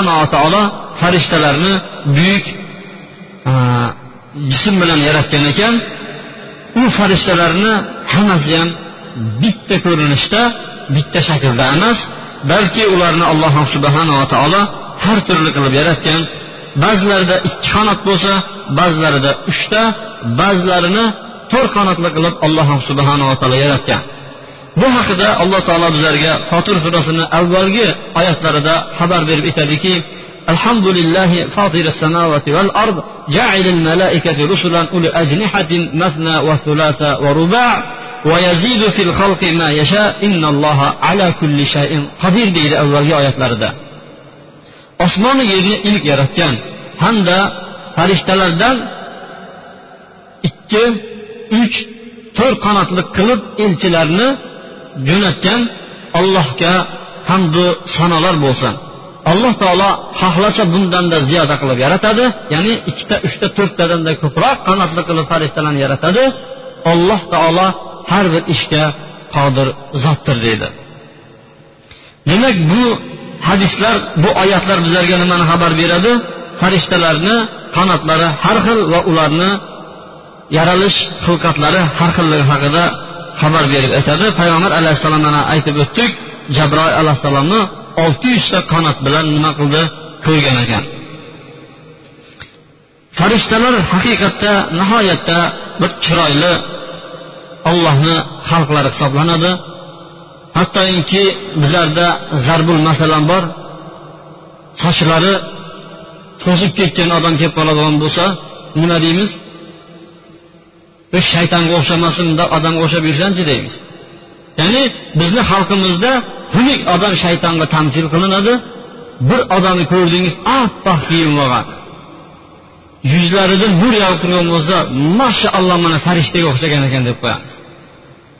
alloh taolo farishtalarni buyuk jism bilan yaratgan ekan. U farishtalarni hammasi ham bitta ko'rinishda bitta shaklda emas balki ularni alloh subhanava taolo har turli qilib yaratgan. Ba'zilarida ikki qanot bo'lsa ba'zilarida uchta ba'zilarini to'rt qanotli qilib alloh subhanava taolo yaratgan. bu haqida alloh taolo bizlarga fotir surasini avvalgi oyatlarida xabar berib aytadiki الحمد لله فاطر السماوات والأرض جاعل الملائكة رسلا أولي أجنحة مثنى وثلاث ورباع ويزيد في الخلق ما يشاء إن الله على كل شيء قدير deydi avvalgi oyatlarida osmonu yerni ilk yaratgan hamda farishtalardan ikki uch to'rt qanotli qilib elchilarni jo'natgan allohga hamdu sanolar bo'lsin alloh taolo xohlasa bundanda ziyoda qilib yaratadi ya'ni ikkita uchta to'rttadanda ko'proq qanotli qilib farishtalarni yaratadi. Alloh taolo har bir ishga qodir zotdir deydi. Demak bu hadislar bu oyatlar bizlarga nimani xabar beradi? Farishtalarni qanotlari har xil va ularni yaralish xilqatlari har xilligi haqida xabar berib aytadi. Payg'ambar alayhissalom mana aytib o'tdik jabroil alayhissalomni olti yuzta qanot bilan nima qildi? Ko'rgan ekan. Farishtalar haqiqatda nihoyatda bir chiroyli ollohni xalqlari hisoblanadi. Hattoki bizlarda zarbul masalan bor. Sochlari to'zib ketgan odam kelib qoladigan bo'lsa nima deymiz? Biz shaytonga o'xshamasin bundoq odamga o'xshab yursanchi deymiz. Ya'ni bizni xalqimizda xunuk odam shaytonga tamsil qilinadi. Bir odamni ko'rdingiz oppoq kiyim olgan. Yuzlaridan nur yog'ib turgan bo'lsa mashaalloh mana farishtaga o'xshagan ekan deb qo'yamiz.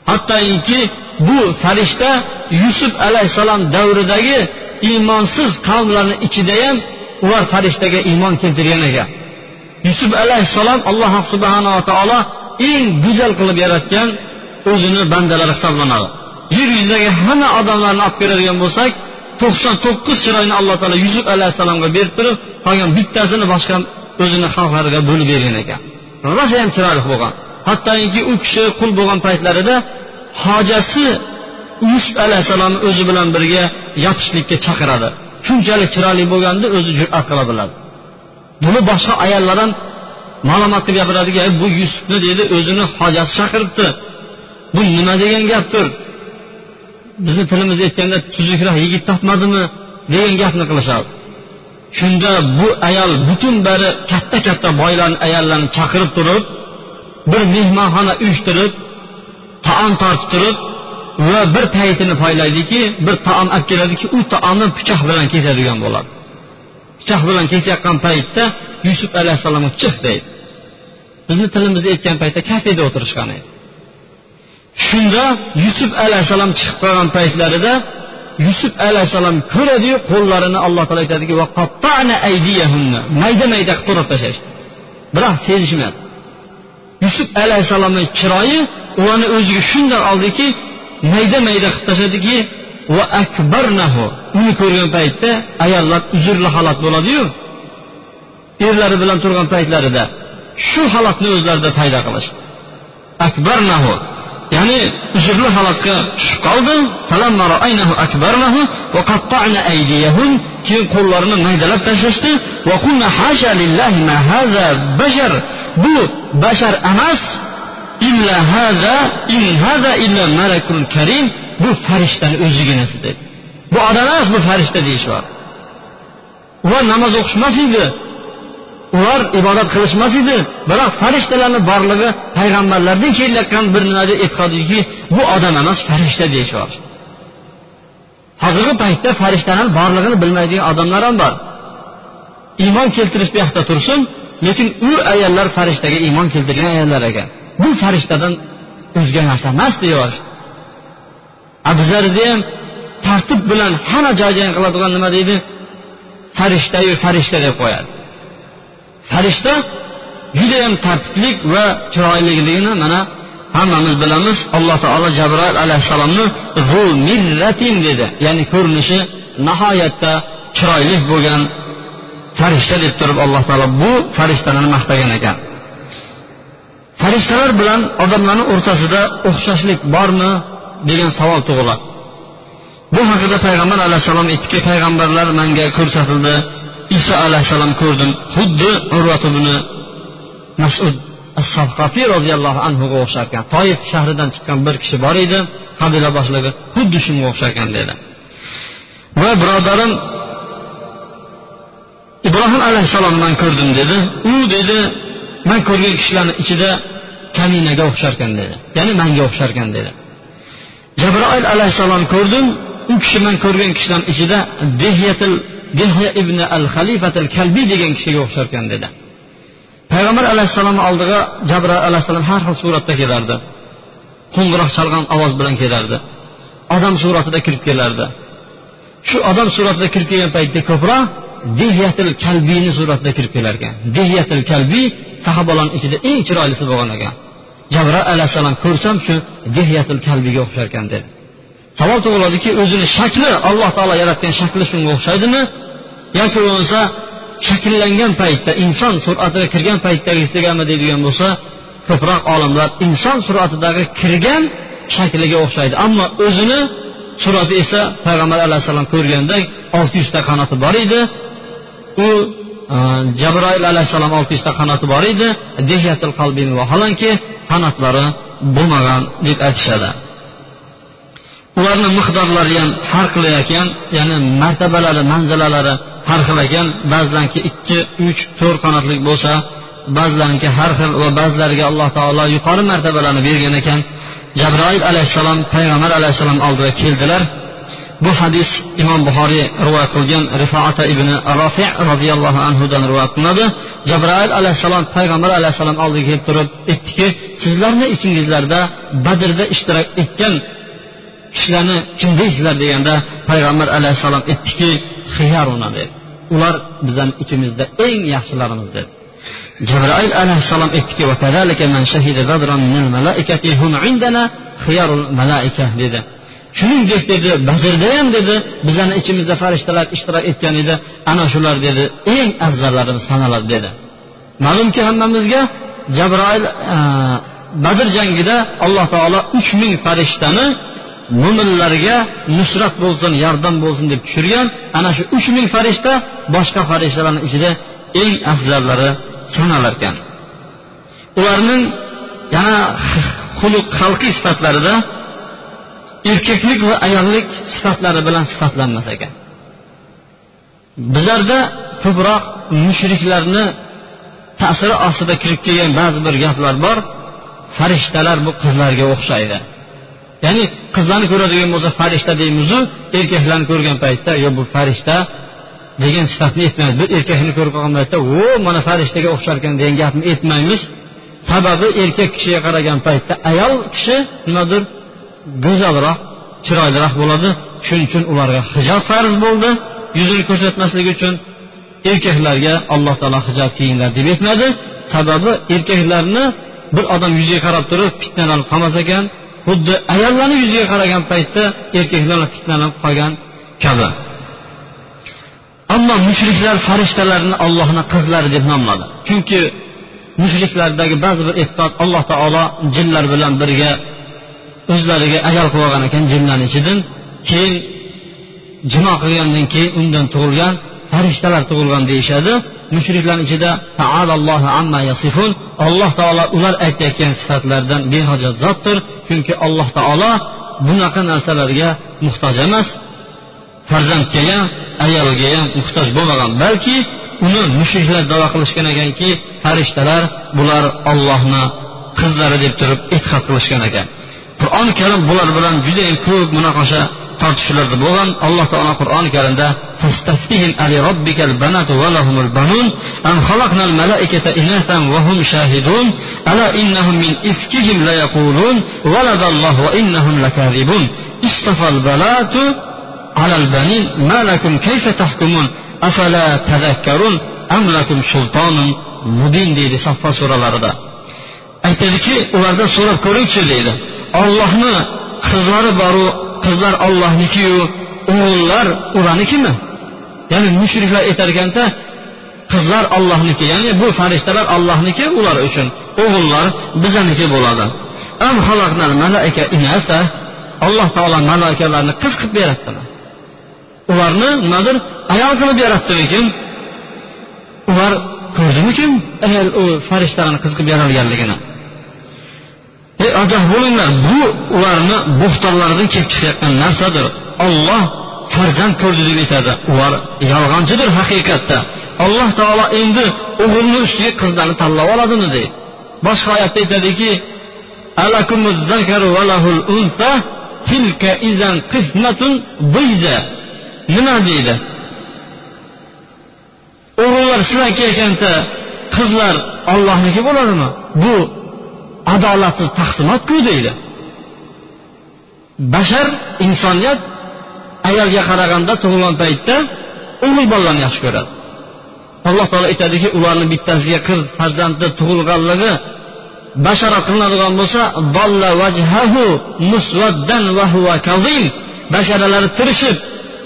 Hattoki bu farishta yusuf alayhissalom davridagi iymonsiz qavmlarni ichida ham ular farishtaga iymon keltirgan ekan. Yusuf alayhissalom alloh subhanava taolo eng go'zal qilib yaratgan o'zini bandalari hisoblanadi. Yer yuzidagi hamma odamlarni olib keladigan bo'lsak to'qson to'qqiz chiroyni alloh taolo yusuf alayhissalomga berib turib qolgan bittasini boshqa o'zini xalqlariga bo'lib bergan ekan. Rosayam chiroyli bo'lgan. Hattoki u kishi qul bo'lgan paytlarida hojasi yusuf alayhissalomni o'zi bilan birga yotishlikka chaqiradi. Shunchalik chiroyli bo'lganda o'zi jur'at qila biladi. Buni boshqa ayollar ham malomat qilib gapiradiki bu yusufni deydi o'zini hojasi chaqiribdi. Bu nima degan gapdir? Bizni tilimiz aytganda tuzukroq yigit topmadimi degan gapni qilishadi. Shunda bu ayol butun bari katta katta boylarni ayollarni chaqirib turib bir mehmonxona uyushtirib taom tortib turib va bir paytini poylaydiki bir taom olib keladiki u taomni pichoq bilan kesadigan bo'ladi. Pichoq bilan kesayotgan paytda yusuf alayhissalomga chiq deydi. Bizni tilimizda aytgan paytda kafeda o'tirishgan edi shunda yusuf alayhissalom chiqib qolgan paytlarida yusuf alayhissalom ko'radiyu qo'llarini alloh taolo aytadiki mayda mayda qilib to'rab tashlashdi. Biroq sezishmadi. Yusuf alayhissalomni chiroyi ularni o'ziga shunday oldiki mayda mayda qilib tashladiki va akbarnahu. Uni ko'rgan paytda ayollar uzrli holat bo'ladiyu erlari bilan turgan paytlarida shu holatni o'zlarida paydo qilishdi. Akbarnahu ya'ni uzrli holatga tushib qoldi keyin qo'llarini maydalab tashlashdi. Bu bashar emas. Illa hada in hada illa malakul karim. Bu farishtani o'ziginasi dedi. Bu odam emas bu farishta deyishyapti ular namoz o'qishmas edi. Ular ibodat qilishmas edi. Biroq farishtalarni borlig'i payg'ambarlardan kelayotgan bir nimada deb e'tiqodiki bu odam emas farishta deyishyapti. Hozirgi paytda farishtalarni borlig'ini bilmaydigan odamlar ham bor. Iymon keltirish bu yoqda tursin lekin u ayollar farishtaga iymon keltirgan ayollar ekan. Bu farishtadan o'zga narsa emas deyapti. Bizlarda ham tartib bilan hamma joyda qiladigan nima deydi? Farishtayu farishta deb qo'yadi. Farishta judayam tartiblik va chiroyliligini mana hammamiz bilamiz. Alloh taolo jabroil alayhissalomni mirratin dedi. Ya'ni ko'rinishi nihoyatda chiroyli bo'lgan farishta deb turib alloh taolo bu farishtalarni maqtagan ekan. Farishtalar bilan odamlarni o'rtasida o'xshashlik bormi degan savol tug'iladi. Bu haqida payg'ambar alayhissalom aytdiki payg'ambarlar manga ko'rsatildi. Iso alayhissalom ko'rdim. Xuddi urvat ibn masud as roziyallohu anhuga o'xshar ekan toif shahridan chiqqan bir kishi bor edi. Qabila boshlig'i xuddi shunga o'xshar ekan dedi. Va birodarim ibrohim alayhissalomdan ko'rdim dedi. U dedi man ko'rgan kishilarni ichida kaminaga o'xshar ekan dedi. Ya'ni manga o'xshar ekan dedi jabroil alayhissalom ko'rdim. U kishi man ko'rgan kishilarni ichida dehyatil dehya ibn al xalifatil kalbiy degan kishiga o'xshar ekan dedi. Payg'ambar alayhissalomni oldiga jabroil alayhissalom har xil suratda kelardi. Qo'ng'iroq chalgan ovoz bilan kelardi. Odam suratida kirib kelardi. Shu odam suratida kirib kelgan paytda ko'proq dehyatil kalbiyni suratida kirib kelar ekan dehyatil kalbiy sahobalarni ichida eng chiroylisi bo'lgan ekan. Jabroil alayhissalom ko'rsam shu dehyatil kalbiyga o'xshar ekan dedi. Savol tug'iladiki o'zini shakli alloh taolo yaratgan shakli shunga o'xshaydimi? Yoki bo'lmasa shakllangan paytda inson suratiga kirgan paytdagisigami deydigan bo'lsa ko'proq olimlar inson suratidagi kirgan shakliga o'xshaydi. Ammo o'zini surati esa payg'ambar alayhissalom ko'rgandek olti yuzta qanoti bor edi. U e, jabroil alayhissalom olti yuzta qanoti bor edi. Dehyatil qalbin vaholanki qanotlari bo'lmagan deb aytishadi. Ularni miqdorlari ham har xil ekan ya'ni martabalari manzilalari har xil ekan. Ba'zilarniki ikki uch to'rt qanotli bo'lsa ba'zilarniki har xil va ba'zilariga alloh taolo yuqori martabalarni bergan ekan. Jabroil alayhissalom payg'ambar alayhissalom oldiga keldilar. Bu hadis imom buxoriy rivoyat qilgan rifoata ibn rofi roziyallohu anhudan rivoyat qilinadi. Jabroil alayhissalom payg'ambar alayhissalom oldiga kelib turib aytdiki sizlarni ichingizlarda badrda ishtirok etgan kishilarni kim deysizlar deganda payg'ambar alayhissalom aytdiki xiyaruna dedi. Ular bizani ichimizda eng yaxshilarimiz dedi. Jabroil alayhissalom aytdiki dedi. Shuningdek dedi badrda ham dedi bizani ichimizda farishtalar ishtirok etgan edi. Ana shular dedi eng afzallarimiz sanaladi dedi. Ma'lumki hammamizga jabroil e, badr jangida alloh taolo uch ming farishtani mo'minlarga nusrat bo'lsin yordam bo'lsin deb tushirgan ana shu uch ming farishta boshqa farishtalarni ichida eng afzallari sanalar ekan. Ularning yana xuluq xalqiy sifatlarida erkaklik va ayollik sifatlari bilan sifatlanmas ekan. Bizlarda ko'proq mushriklarni ta'siri ostida kirib kelgan ba'zi bir gaplar bor. Farishtalar bu qizlarga o'xshaydi. Ya'ni qizlarni ko'radigan bo'lsa farishta deymizu. Erkaklarni ko'rgan paytda yo bu farishta degan sifatni aytmaymiz. Bir erkakni ko'rib qolgan paytda o mana farishtaga o'xshar ekan degan gapni aytmaymiz. Sababi erkak kishiga qaragan paytda ayol kishi nimadir go'zalroq chiroyliroq bo'ladi. Shuning uchun ularga hijob farz bo'ldi. Yuzini ko'rsatmaslik uchun erkaklarga alloh taolo hijob kiyinglar deb aytmadi. Sababi erkaklarni bir odam yuziga qarab turib fitnalanib qolmas ekan xuddi ayollarni yuziga qaragan paytda erkaklar fitnalanib qolgan kabi. Ammo mushriklar farishtalarni ollohni qizlari deb nomladi. Chunki mushriklardagi ba'zi bir e'tiqod alloh taolo jinlar bilan birga o'zlariga ajal qilib olgan ekan jinlarni ichidan. Keyin jimo qilgandan keyin undan tug'ilgan farishtalar tug'ilgan deyishadi. Mushriklarni ichida alloh taolo ular aytayotgan sifatlardan behojat zotdir chunki alloh taolo bunaqa narsalarga muhtoj emas farzandga ham ayolga ham muhtoj bo'lmagan balki uni mushriklar davo qilishgan ekanki farishtalar bular ollohni qizlari deb turib e'tiqod qilishgan ekan. Qur'oni karim bular bilan judayam ko'p munoqasha tortishuvlarda bo'lgan alloh taolo qur'oni karimda فاستفتهم ألربك البنات ولهم البنون أم خلقنا الملائكة إناثا وهم شاهدون ألا إنهم من إفكهم ليقولون ولد الله وإنهم لكاذبون اصطفى البنات على البنين ما لكم كيف تحكمون أفلا تذكرون أم لكم سلطان مبين deydi saffa suralarida aytadiki ulardan so'rab ko'ringchi deydi ollohni qizlari boru qizlar ollohnikiyu o'g'illar uranikimi ya'ni mushriklar aytar ekanda qizlar ollohniki ya'ni bu farishtalar ollohniki ular uchun o'g'illar bizaniki bo'ladi. Alloh taolo malaikalarni qiz qilib yaratdilar ularni nimadir ayol qilib yaratdimikin ular ko'rdimikin ayol u farishtalarni qiz qilib yaralganligini ey ogoh bo'linglar bu ularni bo'xtonlaridan kelib chiqayotgan narsadir. Olloh farzand ko'rdi deb aytadi. Ular yolg'onchidir haqiqatda. Alloh taolo endi o'g'ilni ustiga qizlarni tanlab oladimi deydi. Boshqa oyatda aytadiki nima deydi? O'g'illar sizlar kelganda qizlar ollohniki bo'ladimi? Bu adolatsiz taqsimotku deydi. Bashar insoniyat ayolga qaraganda tug'ilgan paytda o'g'il bolalarni yaxshi ko'radi. Alloh taolo aytadiki ularni bittasiga qiz farzandi tug'ilganligi bashara qilinadigan bo'lsa basharalari tirishib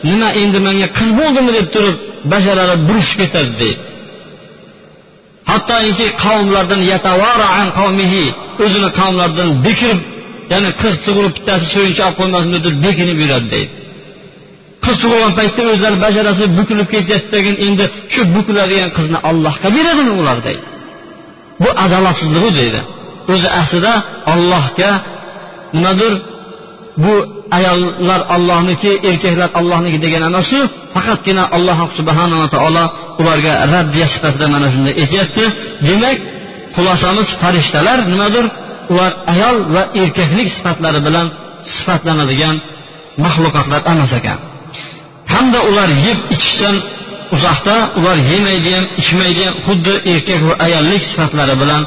nima endi menga qiz bo'ldimi? deb turib basharalari burishib ketadi deydi. Hattoki qavmlardan o'zini qavmlaridan bekirib ya'ni qiz tug'ilib bittasi so'yincha olib qo'ymasin deb turib bekinib yuradi deydi. Qiz tug'ilgan paytda o'zlari basharasi bukilib ketyapti endi shu bukiladigan qizni allohga beradimi ular deydi. Bu adolatsizlik deydi. O'zi aslida ollohga nimadir bu ayollar ollohniki erkaklar ollohniki degan ana shu faqatgina alloh subhanava taolo ularga raddiya sifatida mana shunday aytyapti. Demak xulosamiz farishtalar nimadir? Ular ayol va erkaklik sifatlari bilan sifatlanadigan maxluqotlar emas ekan. Hamda ular yeb ichishdan uzoqda ular yemaydi ham ichmaydi ham xuddi erkak va ayollik sifatlari bilan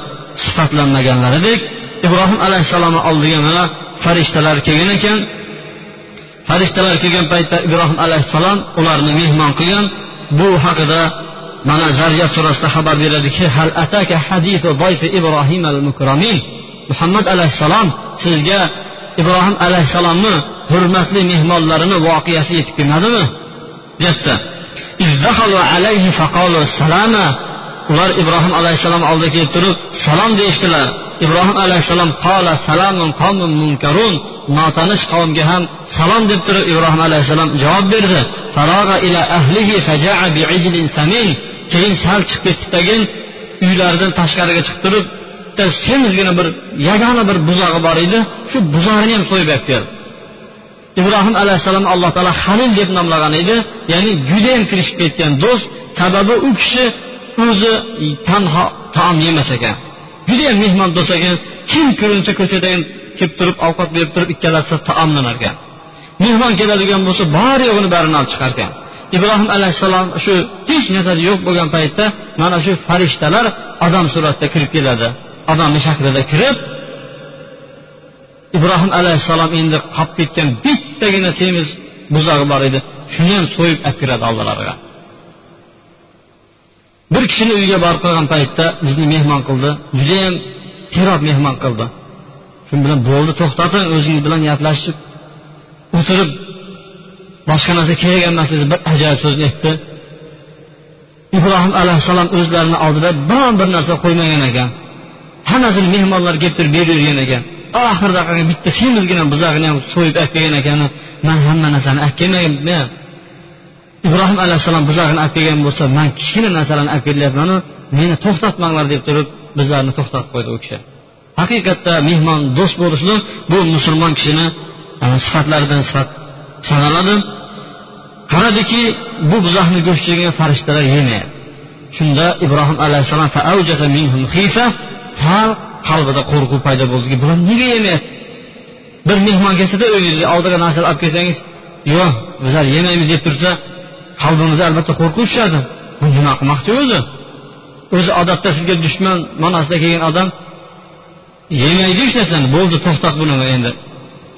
sifatlanmaganlaridek ibrohim alayhissalomni oldiga mana farishtalar kelgan ekan. Farishtalar kelgan paytda ibrohim alayhissalom ularni mehmon qilgan. Bu haqida mana zariyat surasida xabar beradiki hal ataka hadisu ibrohim al mukramin muhammad alayhissalom sizga ibrohim alayhissalomni hurmatli mehmonlarini voqeasi yetib kelmadimi? debdi. Ular ibrohim alayhissalom oldiga kelib turib salom deyishdilar. Ibrohim alayhissalom qola salamun qomun munkarun. Notanish qavmga ham salom deb turib ibrohim alayhissalom javob berdi. Farog'a ila ahlihi faja'a bi'ijlin samin. Keyin sal chiqib ketdidagin uylaridan tashqariga chiqib turib bitta semizgina bir yagona bir buzog'i bor edi shu buzog'ini ham so'yib olib keldi ibrohim alayhissalom alloh taolo halil deb nomlagan edi. Ya'ni judayam kirishib ketgan do'st sababi u kishi o'zi tanho taom yemas ekan. Judayam mehmon do'st ekan kim ko'rinsa ko'chadan kelib turib ovqat berib turib ikkalasi taomlanar ekan mehmon keladigan bo'lsa bor yo'g'ini barini olib chiqar ekan ibrohim alayhissalom shu hech narsasi yo'q bo'lgan paytda mana shu farishtalar odam suratida kirib keladi. Odamni shaklida kirib ibrohim alayhissalom endi qolib ketgan bittagina semiz buzog'i bor edi. Shuni ham so'yib olib kiradi oldilariga bir kishini uyiga borib qolgan paytda bizni mehmon qildi. Judayam terob mehmon qildi. Shu bilan bo'ldi to'xtating o'zingiz bilan gaplashib o'tirib boshqa narsa kerak emas dedi bir ajoyib so'zni aytdi. Ibrohim alayhissalom o'zlarini oldida biron bir narsa qo'ymagan ekan. Hammasini mehmonlar keltirib berib yurgan ekan. Oxirida bitta semizgina buzog'ini ham so'yib olib kelgan ekan. Man hamma narsani olib kelmaganman ibrohim alayhissalom buzog'ini olib kelgan bo'lsa man kichkina narsalarni olib kelyapmanu meni to'xtatmanglar deb turib bizlarni to'xtatib qo'ydi u kishi. Haqiqatda mehmon do'st bo'lishlik bu musulmon kishini e, sifatlaridan sifat sanaladi. Qaradiki bu buzoqni go'shtini farishtalar yemayapti shunda ibrohim alayhissalom qalbida qo'rquv paydo bo'ldiki bular nega yemayapti bir mehmon kelsada uyingizga oldiga narsalar olib kelsangiz yo'q bizlar yemaymiz deb tursa qalbimizda albatta qo'rquv tushadi. Bu nima qilmoqchi o'zi? O'zi odatda sizga dushman ma'nosida kelgan odam yemaydi hech narsani bo'ldi to'xtat buni endi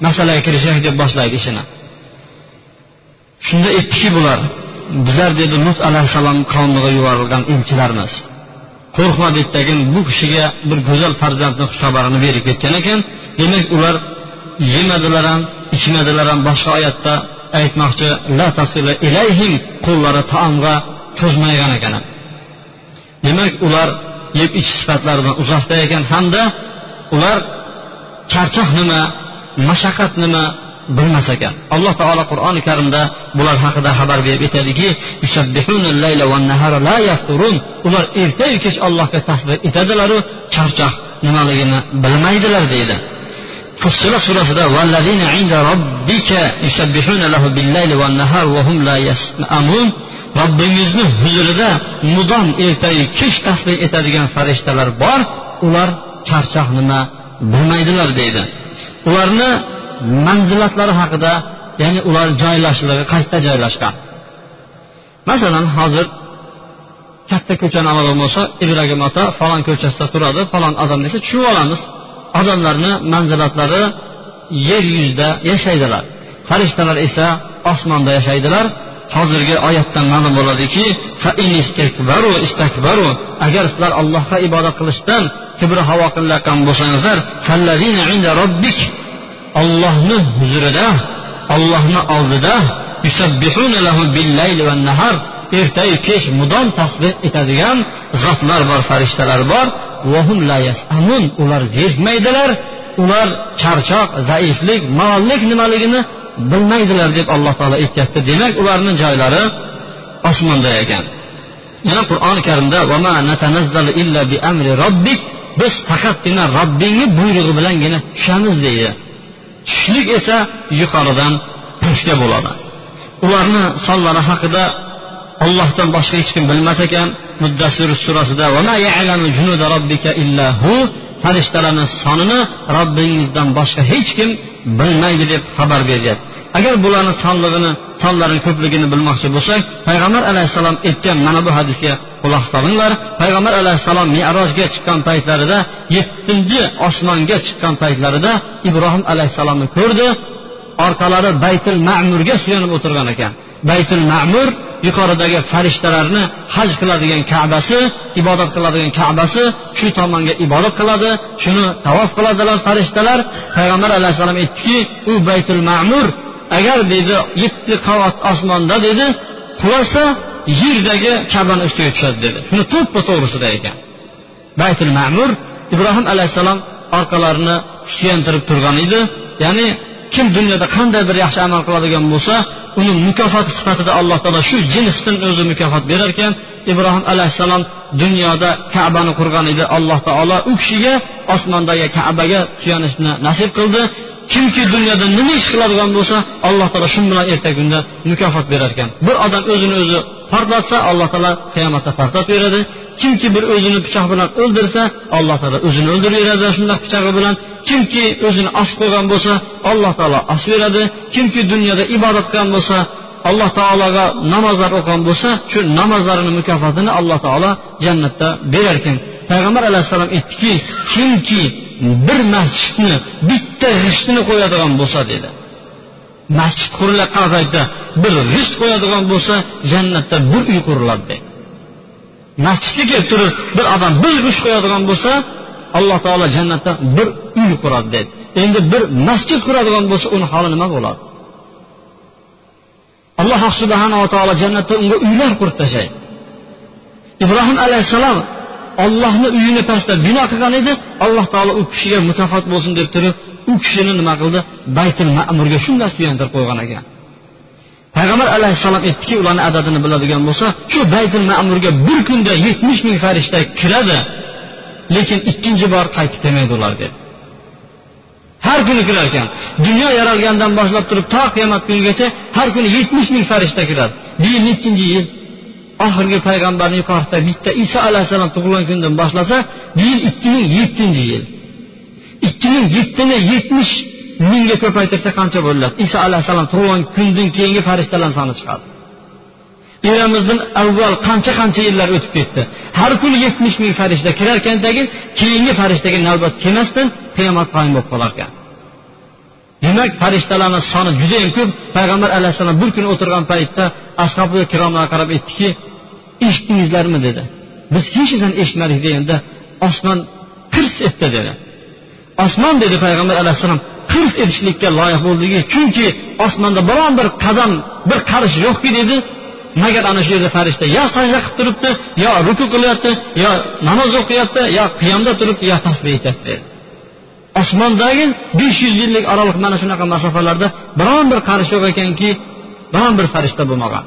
masalaga kirishaylik deb boshlaydi ishini. Shunda aytdiki bular. Bizlar dedi lut alayhissalom qavmiga yuborilgan elchilarmiz. Qo'rqma deydidagi bu kishiga bir go'zal farzandni xushxabarini berib ketgan ekan. Demak ular yemadilar ham ichmadilar ham. Boshqa oyatda aytmoqchi la ilayhim qo'llari taomga cho'zmaygan ekan. Demak ular yeb ichish sifatlaridan uzoqda ekan hamda ular charchoq nima mashaqqat nima bilmas ekan. Alloh taolo qur'oni karimda bular haqida xabar berib aytadiki ular ertayu kech allohga tasbih etadilaru charchoq nimaligini bilmaydilar deydi. Fussila surasida robbingizni huzurida mudom ertayu kech tasbih etadigan farishtalar bor. Ular charchoq nima bilmaydilar deydi. Ularni manzilatlari haqida ya'ni ular joylashligi qayerda joylashgan. Masalan hozir katta ko'chani oladigan bo'lsa ibragim ota falon ko'chasida turadi falon odam desa tushunib olamiz. Odamlarni manzilatlari yer yuzida yashaydilar. Farishtalar esa osmonda yashaydilar. Hozirgi oyatdan ma'lum bo'ladiki agar sizlar allohga ibodat qilishdan kibr havo qilayotgan bo'lsangizlar ollohni huzurida ollohni oldida ertayu kech mudom tasbeh etadigan zotlar bor farishtalar bor ular zerikmaydilar ular charchoq zaiflik malollik nimaligini bilmaydilar deb alloh taolo aytyapti demak ularni joylari osmonda ekan yana qur'oni karimda biz faqatgina robbingni buyrug'i bilangina tushamiz deydi tushlik esa yuqoridan pastga bo'ladi ularni sonlari haqida ollohdan boshqa hech kim bilmas ekan. Muddasir surasida farishtalarni sonini robbingizdan boshqa hech kim bilmaydi deb xabar beryapti. Agar bularni sonlig'ini sonlarini ko'pligini bilmoqchi bo'lsak payg'ambar alayhissalom aytgan mana bu hadisga quloq solinglar. Payg'ambar alayhissalom merojga chiqqan paytlarida yettinchi osmonga chiqqan paytlarida ibrohim alayhissalomni ko'rdi. Orqalari baytul ma'murga suyanib o'tirgan ekan. Baytul ma'mur yuqoridagi farishtalarni haj qiladigan kabasi ibodat qiladigan kabasi shu tomonga ibodat qiladi shuni tavof qiladilar farishtalar. Payg'ambar alayhissalom aytdiki u baytul ma'mur agar deydi yetti qavat osmonda dedi qulasa yerdagi kabani ustiga tushadi dedi. Shuni to'ppa to'g'risida ekan baytul ma'mur ibrohim alayhissalom orqalarini suyantirib turgan edi. Ya'ni kim dunyoda qanday bir yaxshi amal qiladigan bo'lsa uni mukofoti sifatida alloh taolo shu jinsdan o'zi mukofot berar ekan ibrohim alayhissalom dunyoda kabani qurgan edi. Alloh taolo u kishiga osmondagi kabaga suyanishni nasib qildi. Kimki dunyoda nima ish qiladigan bo'lsa alloh taolo shu bilan ertagi kunda mukofot berar ekan bir odam o'zini o'zi portlatsa alloh taolo qiyomatda portlatib beradi kimki bir o'zini pichoq bilan o'ldirsa alloh taolo o'zini o'ldiraveradi shundoq pichog'i bilan. Kimki o'zini osib qo'ygan bo'lsa alloh taolo osib beradi. Kimki dunyoda ibodat qilgan bo'lsa alloh taologa namozlar o'qigan bo'lsa shu namozlarini mukofotini alloh taolo jannatda berar ekan payg'ambar alayhissalom aytdiki kimki bir masjidni bitta g'ishtini qo'yadigan bo'lsa dedi. Masjid qurilayotgan paytda bir g'isht qo'yadigan bo'lsa jannatda bir uy quriladi dedi. Masjidga kelib turib bir odam bir g'isht qo'yadigan bo'lsa alloh taolo jannatda bir uy quradi dedi. Endi bir masjid quradigan bo'lsa uni holi nima bo'ladi? Alloh subhanava taolo jannatda unga uylar qurib tashlaydi. Ibrohim alayhissalom ollohni uyini pastda bino qilgan edi. Alloh taolo u kishiga mukofot bo'lsin deb turib u kishini nima qildi? Baytul ma'murga shunday suyantirib qo'ygan ekan. Payg'ambar alayhissalom aytdiki ularni adadini biladigan bo'lsa shu baytul ma'murga bir kunda yetmish ming farishta kiradi lekin ikkinchi bor qaytib kelmaydi ular dedi. Har kuni kirar ekan. Dunyo yaralgandan boshlab turib to qiyomat kunigacha har kuni yetmish ming farishta kiradi. Bu yil nechinchi yil oxirgi payg'ambarni yuqorida bitta iso alayhissalom tug'ilgan kundan boshlasa bu yil ikki ming yettinchi yil. Ikki ming yettini yetmish mingga ko'paytirsa qancha bo'ladi? Iso alayhissalom tug'ilgan kundan keyingi farishtalar soni chiqadi. Eramizdan avval qancha qancha yillar o'tib ketdi? Har kuni yetmish ming farishta kirar keyingi farishtaga navbat kelmasdan qiyomat qoyim bo'lib qolar ekan demak farishtalarni soni judayam ko'p. Payg'ambar alayhissalom bir kuni o'tirgan paytda ashobi kiromlarga qarab aytdiki eshitdingizlarmi dedi. Biz hech narsani eshitmadik deganda osmon qirs etdi dedi. Osmon dedi payg'ambar alayhissalom qirs etishlikka loyiq bo'ldiki chunki osmonda biron bir qadam bir qarish yo'qki dedi. Magar ana shu yerda farishta yo sajda qilib turibdi yo ruku qilyapti yo namoz o'qiyapti yo qiyomda turibdi yo tasbih aytyapti osmondagi besh yuz yillik oraliq mana shunaqa masofalarda biron bir qarish yo'q ekanki biron bir farishta bo'lmagan.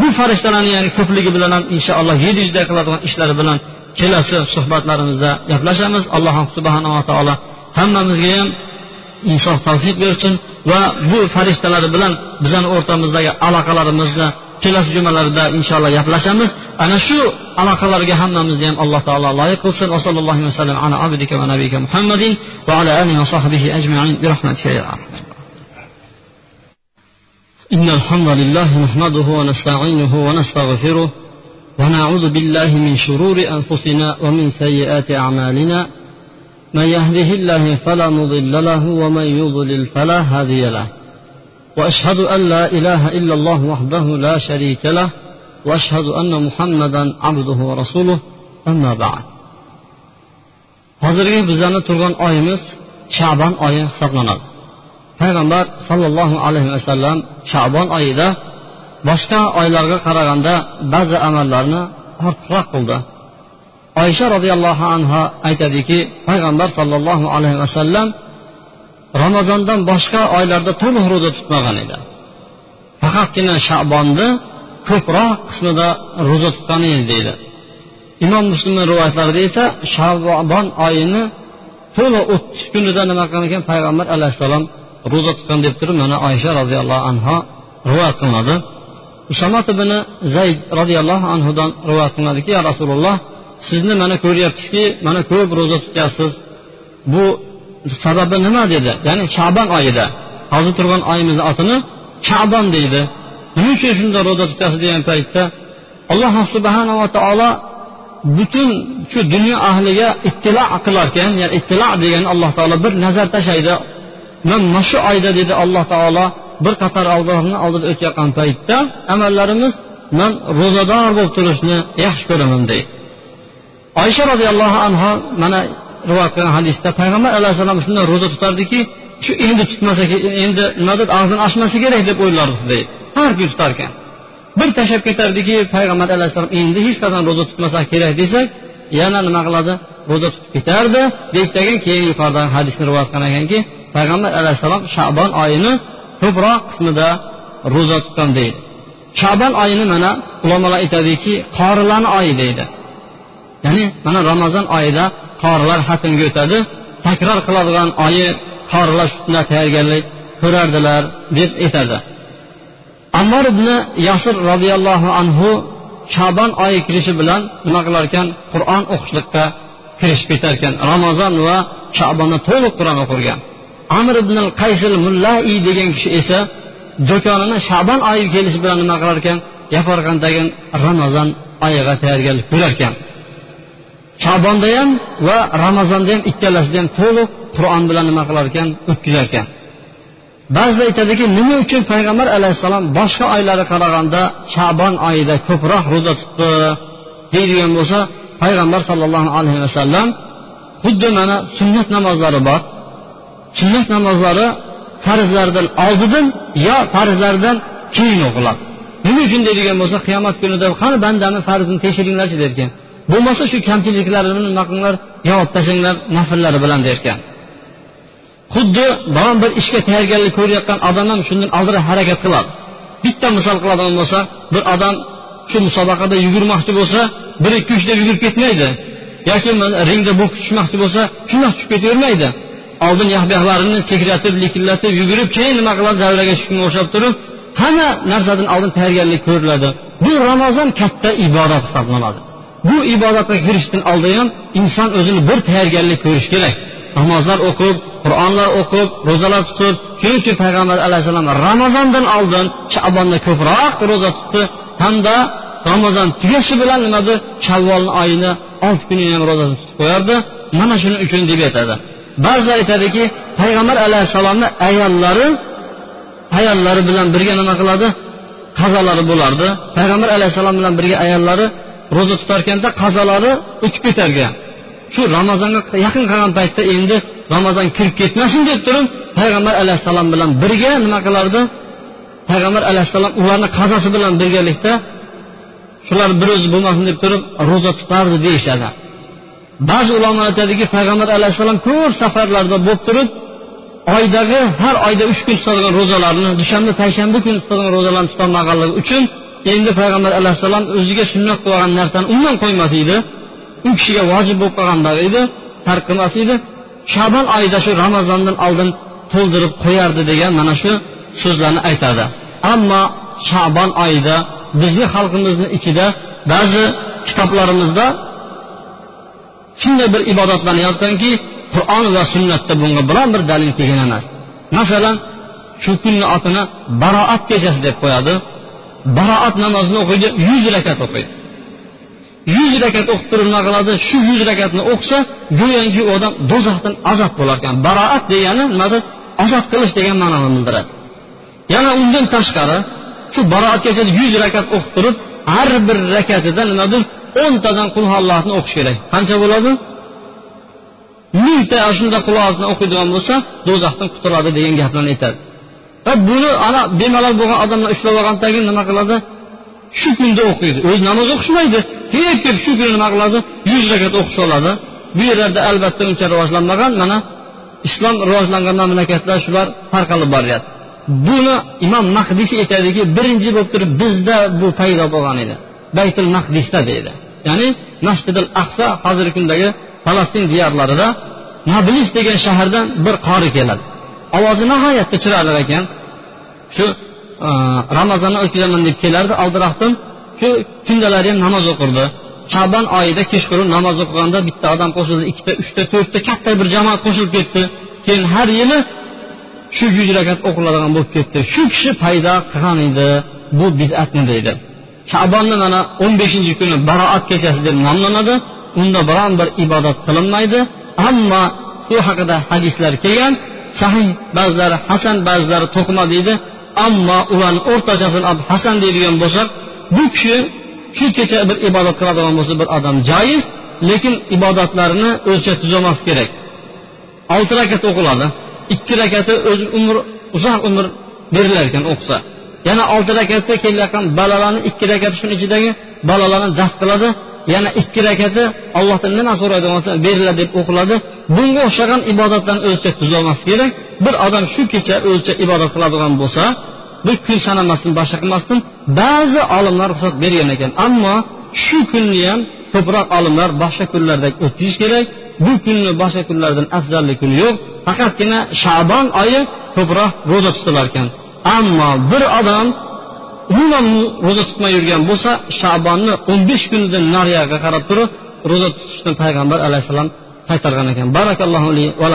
Bu farishtalarni ya'ni ko'pligi bilan ham inshaalloh yedi yuzda qiladigan ishlari bilan kelasi suhbatlarimizda gaplashamiz. Alloh subhanava taolo hammamizga ham insof tavfiq bersin va bu farishtalar bilan bizani o'rtamizdagi aloqalarimizni kelasi jumalarda inshaalloh gaplashamiz ana shu aloqalarga hammamizni ham alloh taolo loyiq qilsin va vasallam ala abdika va nabiyika muhammadin va ala alihi va sahbihi ajmain bi rahmatika ya إن الحمد لله نحمده ونستعينه ونستغفره ونعوذ بالله من شرور أنفسنا ومن سيئات أعمالنا من يهده الله فلا مضل له ومن يضلل فلا هادي له واشهد ان لا اله الا الله وحده لا شريك له واشهد ان محمدا عبده ورسوله اما بعد hozirgi bizlarni turgan oyimiz shabon oyi hisoblanadi payg'ambar sollallohu alayhi vasallam shabon oyida boshqa oylarga qaraganda ba'zi amallarni ortiqroq qildi oysha roziyallohu anhu aytadiki payg'ambar sollallohu alayhi vasallam ramazondan boshqa oylarda to'liq ro'za tutmagan edi. Faqatgina shabonni ko'proq qismida ro'za tutgan edi deydi. Imom muslimni rivoyatlarida esa shabon oyini to'liq o'ttiz kunida nima qilgan ekan? Payg'ambar alayhissalom ro'za tutgan deb turib mana oysha roziyallohu anhu rivoyat qilinadi. Usamat ibn zayd roziyallohu anhudan rivoyat qilinadiki ya rasululloh sizni mana ko'ryapmizki mana ko'p ro'za tutyapsiz. Bu sababi nima dedi? Ya'ni shabon oyida hozir turgan oyimizni otini shabon deydi. Nima uchun shunday ro'za tutasiz degan paytda alloh subhanava taolo butun shu dunyo ahliga ittilo qilarkan ya'ni ittilo degani alloh taolo bir nazar tashlaydi. Man mana shu oyda dedi alloh taolo bir qator allohni oldida o'tayotgan paytda amallarimiz man ro'zador bo'lib turishni yaxshi ko'raman deydi. Oysha roziyallohu anhu mana rivoyat qilgan hadisda payg'ambar alayhissalom shunday ro'za tutardiki shu endi tutmasa endi nimadir og'zini ochmasa kerak? deb o'ylardi deydi har kun tutar ekan bir tashlab ketardiki payg'ambar alayhissalom endi hech qachon ro'za tutmasa kerak desak yana nima qiladi? Ro'za tutib ketardi. Deyishdagan keyin yuqoridagi hadisni rivoyat qilgan ekanki payg'ambar alayhissalom shabon oyini ko'proq qismida ro'za tutgan deydi. Shabon oyini mana ulamolar aytadiki qorilarni oyi deydi. Ya'ni mana ramazon oyida qorilar xatmga o'tadi. Takror qiladigan oyi qorilar shunday tayyorgarlik ko'rardilar deb aytadi. Ammor ibn yasir roziyallohu anhu shabon oyi kirishi bilan nima qilar ekan qur'on o'qishlikka kirishib ketar ekan ramazon va shabonni to'liq qur'on o'qirgan. Amir ibn qaysil mullai degan kishi esa do'konini shabon oyi kelishi bilan nima qilar ekan yaparqandagi ramazon oyiga tayyorgarlik ko'rar ekan shabonda ham va ramazonda ham ikkalasida ham to'liq qur'on bilan nima qilar ekan o'tkazar ekan ba'zilar aytadiki nima uchun payg'ambar alayhissalom boshqa oylarga qaraganda shabon oyida ko'proq ro'za tutdi deydigan bo'lsa payg'ambar sollallohu alayhi vasallam xuddi mana sunnat namozlari bor. Sunnat namozlari farzlardan oldidan yo farzlardan keyin o'qiladi. Nima uchun deydigan bo'lsa qiyomat kunida qani bandani farzini tekshiringlarchi derkan. Bo'lmasa shu kamchiliklarini nima qilinglar yopib tashlanglar nafllari bilan derkan. Xuddi biron bir ishga tayyorgarlik ko'rayotgan odam ham shundan oldinroq harakat qiladi. Bitta misol qiladigan bo'lsa bir odam shu musobaqada yugurmoqchi bo'lsa bir ikki uch deb yugurib ketmaydi. Yoki ringda boks tushmoqchi bo'lsa shundoq tushib ketavermaydi. Oldin yahbiyalarini sekratib likillatib yugurib keyin nima qiladi? Davraga tushganga o'xshab turib hamma narsadan oldin tayyorgarlik ko'riladi. Bu ramazon katta ibodat hisoblanadi. Bu ibodatga kirishdan oldin ham inson o'zini bir tayyorgarlik ko'rishi kerak. Namozlar o'qib qur'onlar o'qib ro'zalar tutib chunki payg'ambar alayhissalom ramazondan oldin shabonda ko'proq ro'za tutdi. Hamda ramazon tugashi bilan nimadi shavvolni oyini olti kunini ham ro'zasini tutib qo'yardi. Mana shuning uchun deb aytadi. Ba'zilar aytadiki payg'ambar alayhissalomni ayollari ayollari bilan birga nima qiladi? Qazolari bo'lardi. Payg'ambar alayhissalom bilan birga ayollari ro'za tutarkanda qazolari o'tib ketarkan. Shu ramazonga yaqin qolgan paytda endi ramazon kirib ketmasin deb turib payg'ambar alayhissalom bilan birga nima qilardi? Payg'ambar alayhissalom ularni qazosi bilan birgalikda shular bir o'zi bo'lmasin deb turib ro'za tutardi deyishadi. Ba'zi ulamo aytadiki payg'ambar alayhissalom ko'p safarlarda bo'lib turib oydagi har oyda uch kun tutadigan ro'zalarni dushanba payshanba kuni tutadigan ro'zalarni tutolmaganligi uchun endi payg'ambar alayhissalom o'ziga sunnat qilib olgan narsani umuman qo'ymas edi. U kishiga vojib bo'lib qolgandag edi tark qilmas edi. Shabon oyida shu ramazondan oldin to'ldirib qo'yardi degan mana shu so'zlarni aytadi. Ammo shabon oyida bizni xalqimizni ichida ba'zi kitoblarimizda shunday bir ibodatlarni yozganki qur'on va sunnatda bunga biron bir dalil kelgan emas. Masalan shu kunni otini baroat kechasi deb qo'yadi. Baroat namozini o'qiydi yuz rakat o'qiydi. Yuz rakat o'qib turib nima qiladi shu yuz rakatni o'qisa go'yoki u odam do'zaxdan ozod bo'lar ekan. Baroat degani nimadir ozod qilish degan ma'noni bildiradi. Yana undan tashqari shu baroat kechasi yuz rakat o'qib turib har bir rakatida nimadir o'ntadan qulhollohni o'qish kerak. Qancha bo'ladi? Mingta shunda qulosini o'qiydigan bo'lsa do'zaxdan qutuladi degan gaplarni aytadi. Va buni ana bemalol bo'lgan odamlar ushlab olgandan keyin nima qiladi? Shu kunda o'qiydi. O'zi namoz o'qishmaydi. Kelib kelib shu kuni nima qiladi? Yuz rakat o'qish oladi. Bu yerlarda albatta uncha rivojlanmagan. Mana islom rivojlangan mamlakatlar shular tarqalib boryapti. Buni imom mahdisiy aytadiki birinchi bo'lib turib bizda bu paydo bo'lgan edi. Baytul mahdisda deydi. Ya'ni masjidil aqsa hozirgi kundagi falastin diyorlarida nablis degan shahardan bir qori keladi. Ovozi nihoyatda chiroyli ekan. Shu e, ramazonni o'tkazaman deb kelardi. Oldiroqdan shu kundalari ham namoz o'qirdi. Shabon oyida kechqurun namoz o'qiganda bitta odam qo'shildi ikkita uchta to'rtta katta bir jamoat qo'shilib ketdi. Keyin har yili shu yuz rakat o'qiladigan bo'lib ketdi. Shu kishi paydo qilgan edi bu bidatni deydi shabonni mana o'n beshinchi kuni baroat kechasi deb nomlanadi. Unda biron bir ibodat qilinmaydi. Ammo u haqida hadislar kelgan sahih ba'zilari hasan ba'zilari to'qima deydi. Ammo ularni o'rtachasini olib hasan deydigan bo'lsak bu kishi shu kecha bir ibodat qiladigan bo'lsa bir odam joiz lekin ibodatlarini o'lchab tuzamas kerak. Olti rakat o'qiladi ikki rakati o'zi umr uzoq umr berilar ekan o'qisa. Yana olti rakatda kelayotgan balolarni ikki rakati shuni ichidagi balolarni daf qiladi. Yana ikki rakati allohdan nima so'raydigan bo'lsa beriladi deb o'qiladi. Bunga o'xshagan ibodatlarni o'lchab tuzolmaslik kerak. Bir odam shu kecha o'lchab ibodat qiladigan bo'lsa bir kun sanamasdan boshqa qilmasdan ba'zi olimlar ruxsat bergan ekan. Ammo shu kunni ham ko'proq olimlar boshqa kunlardek o'tkazish kerak. Bu kunni boshqa kunlardan afzalli kuni yo'q. Faqatgina shabon oyi ko'proq ro'za tutilar ekan. Ammo bir odam umuman ro'za tutmay yurgan bo'lsa shabonni o'n besh kunidan nariyoqqa qarab turib ro'za tutishni payg'ambar alayhissalom qaytargan ekan barakallohu li va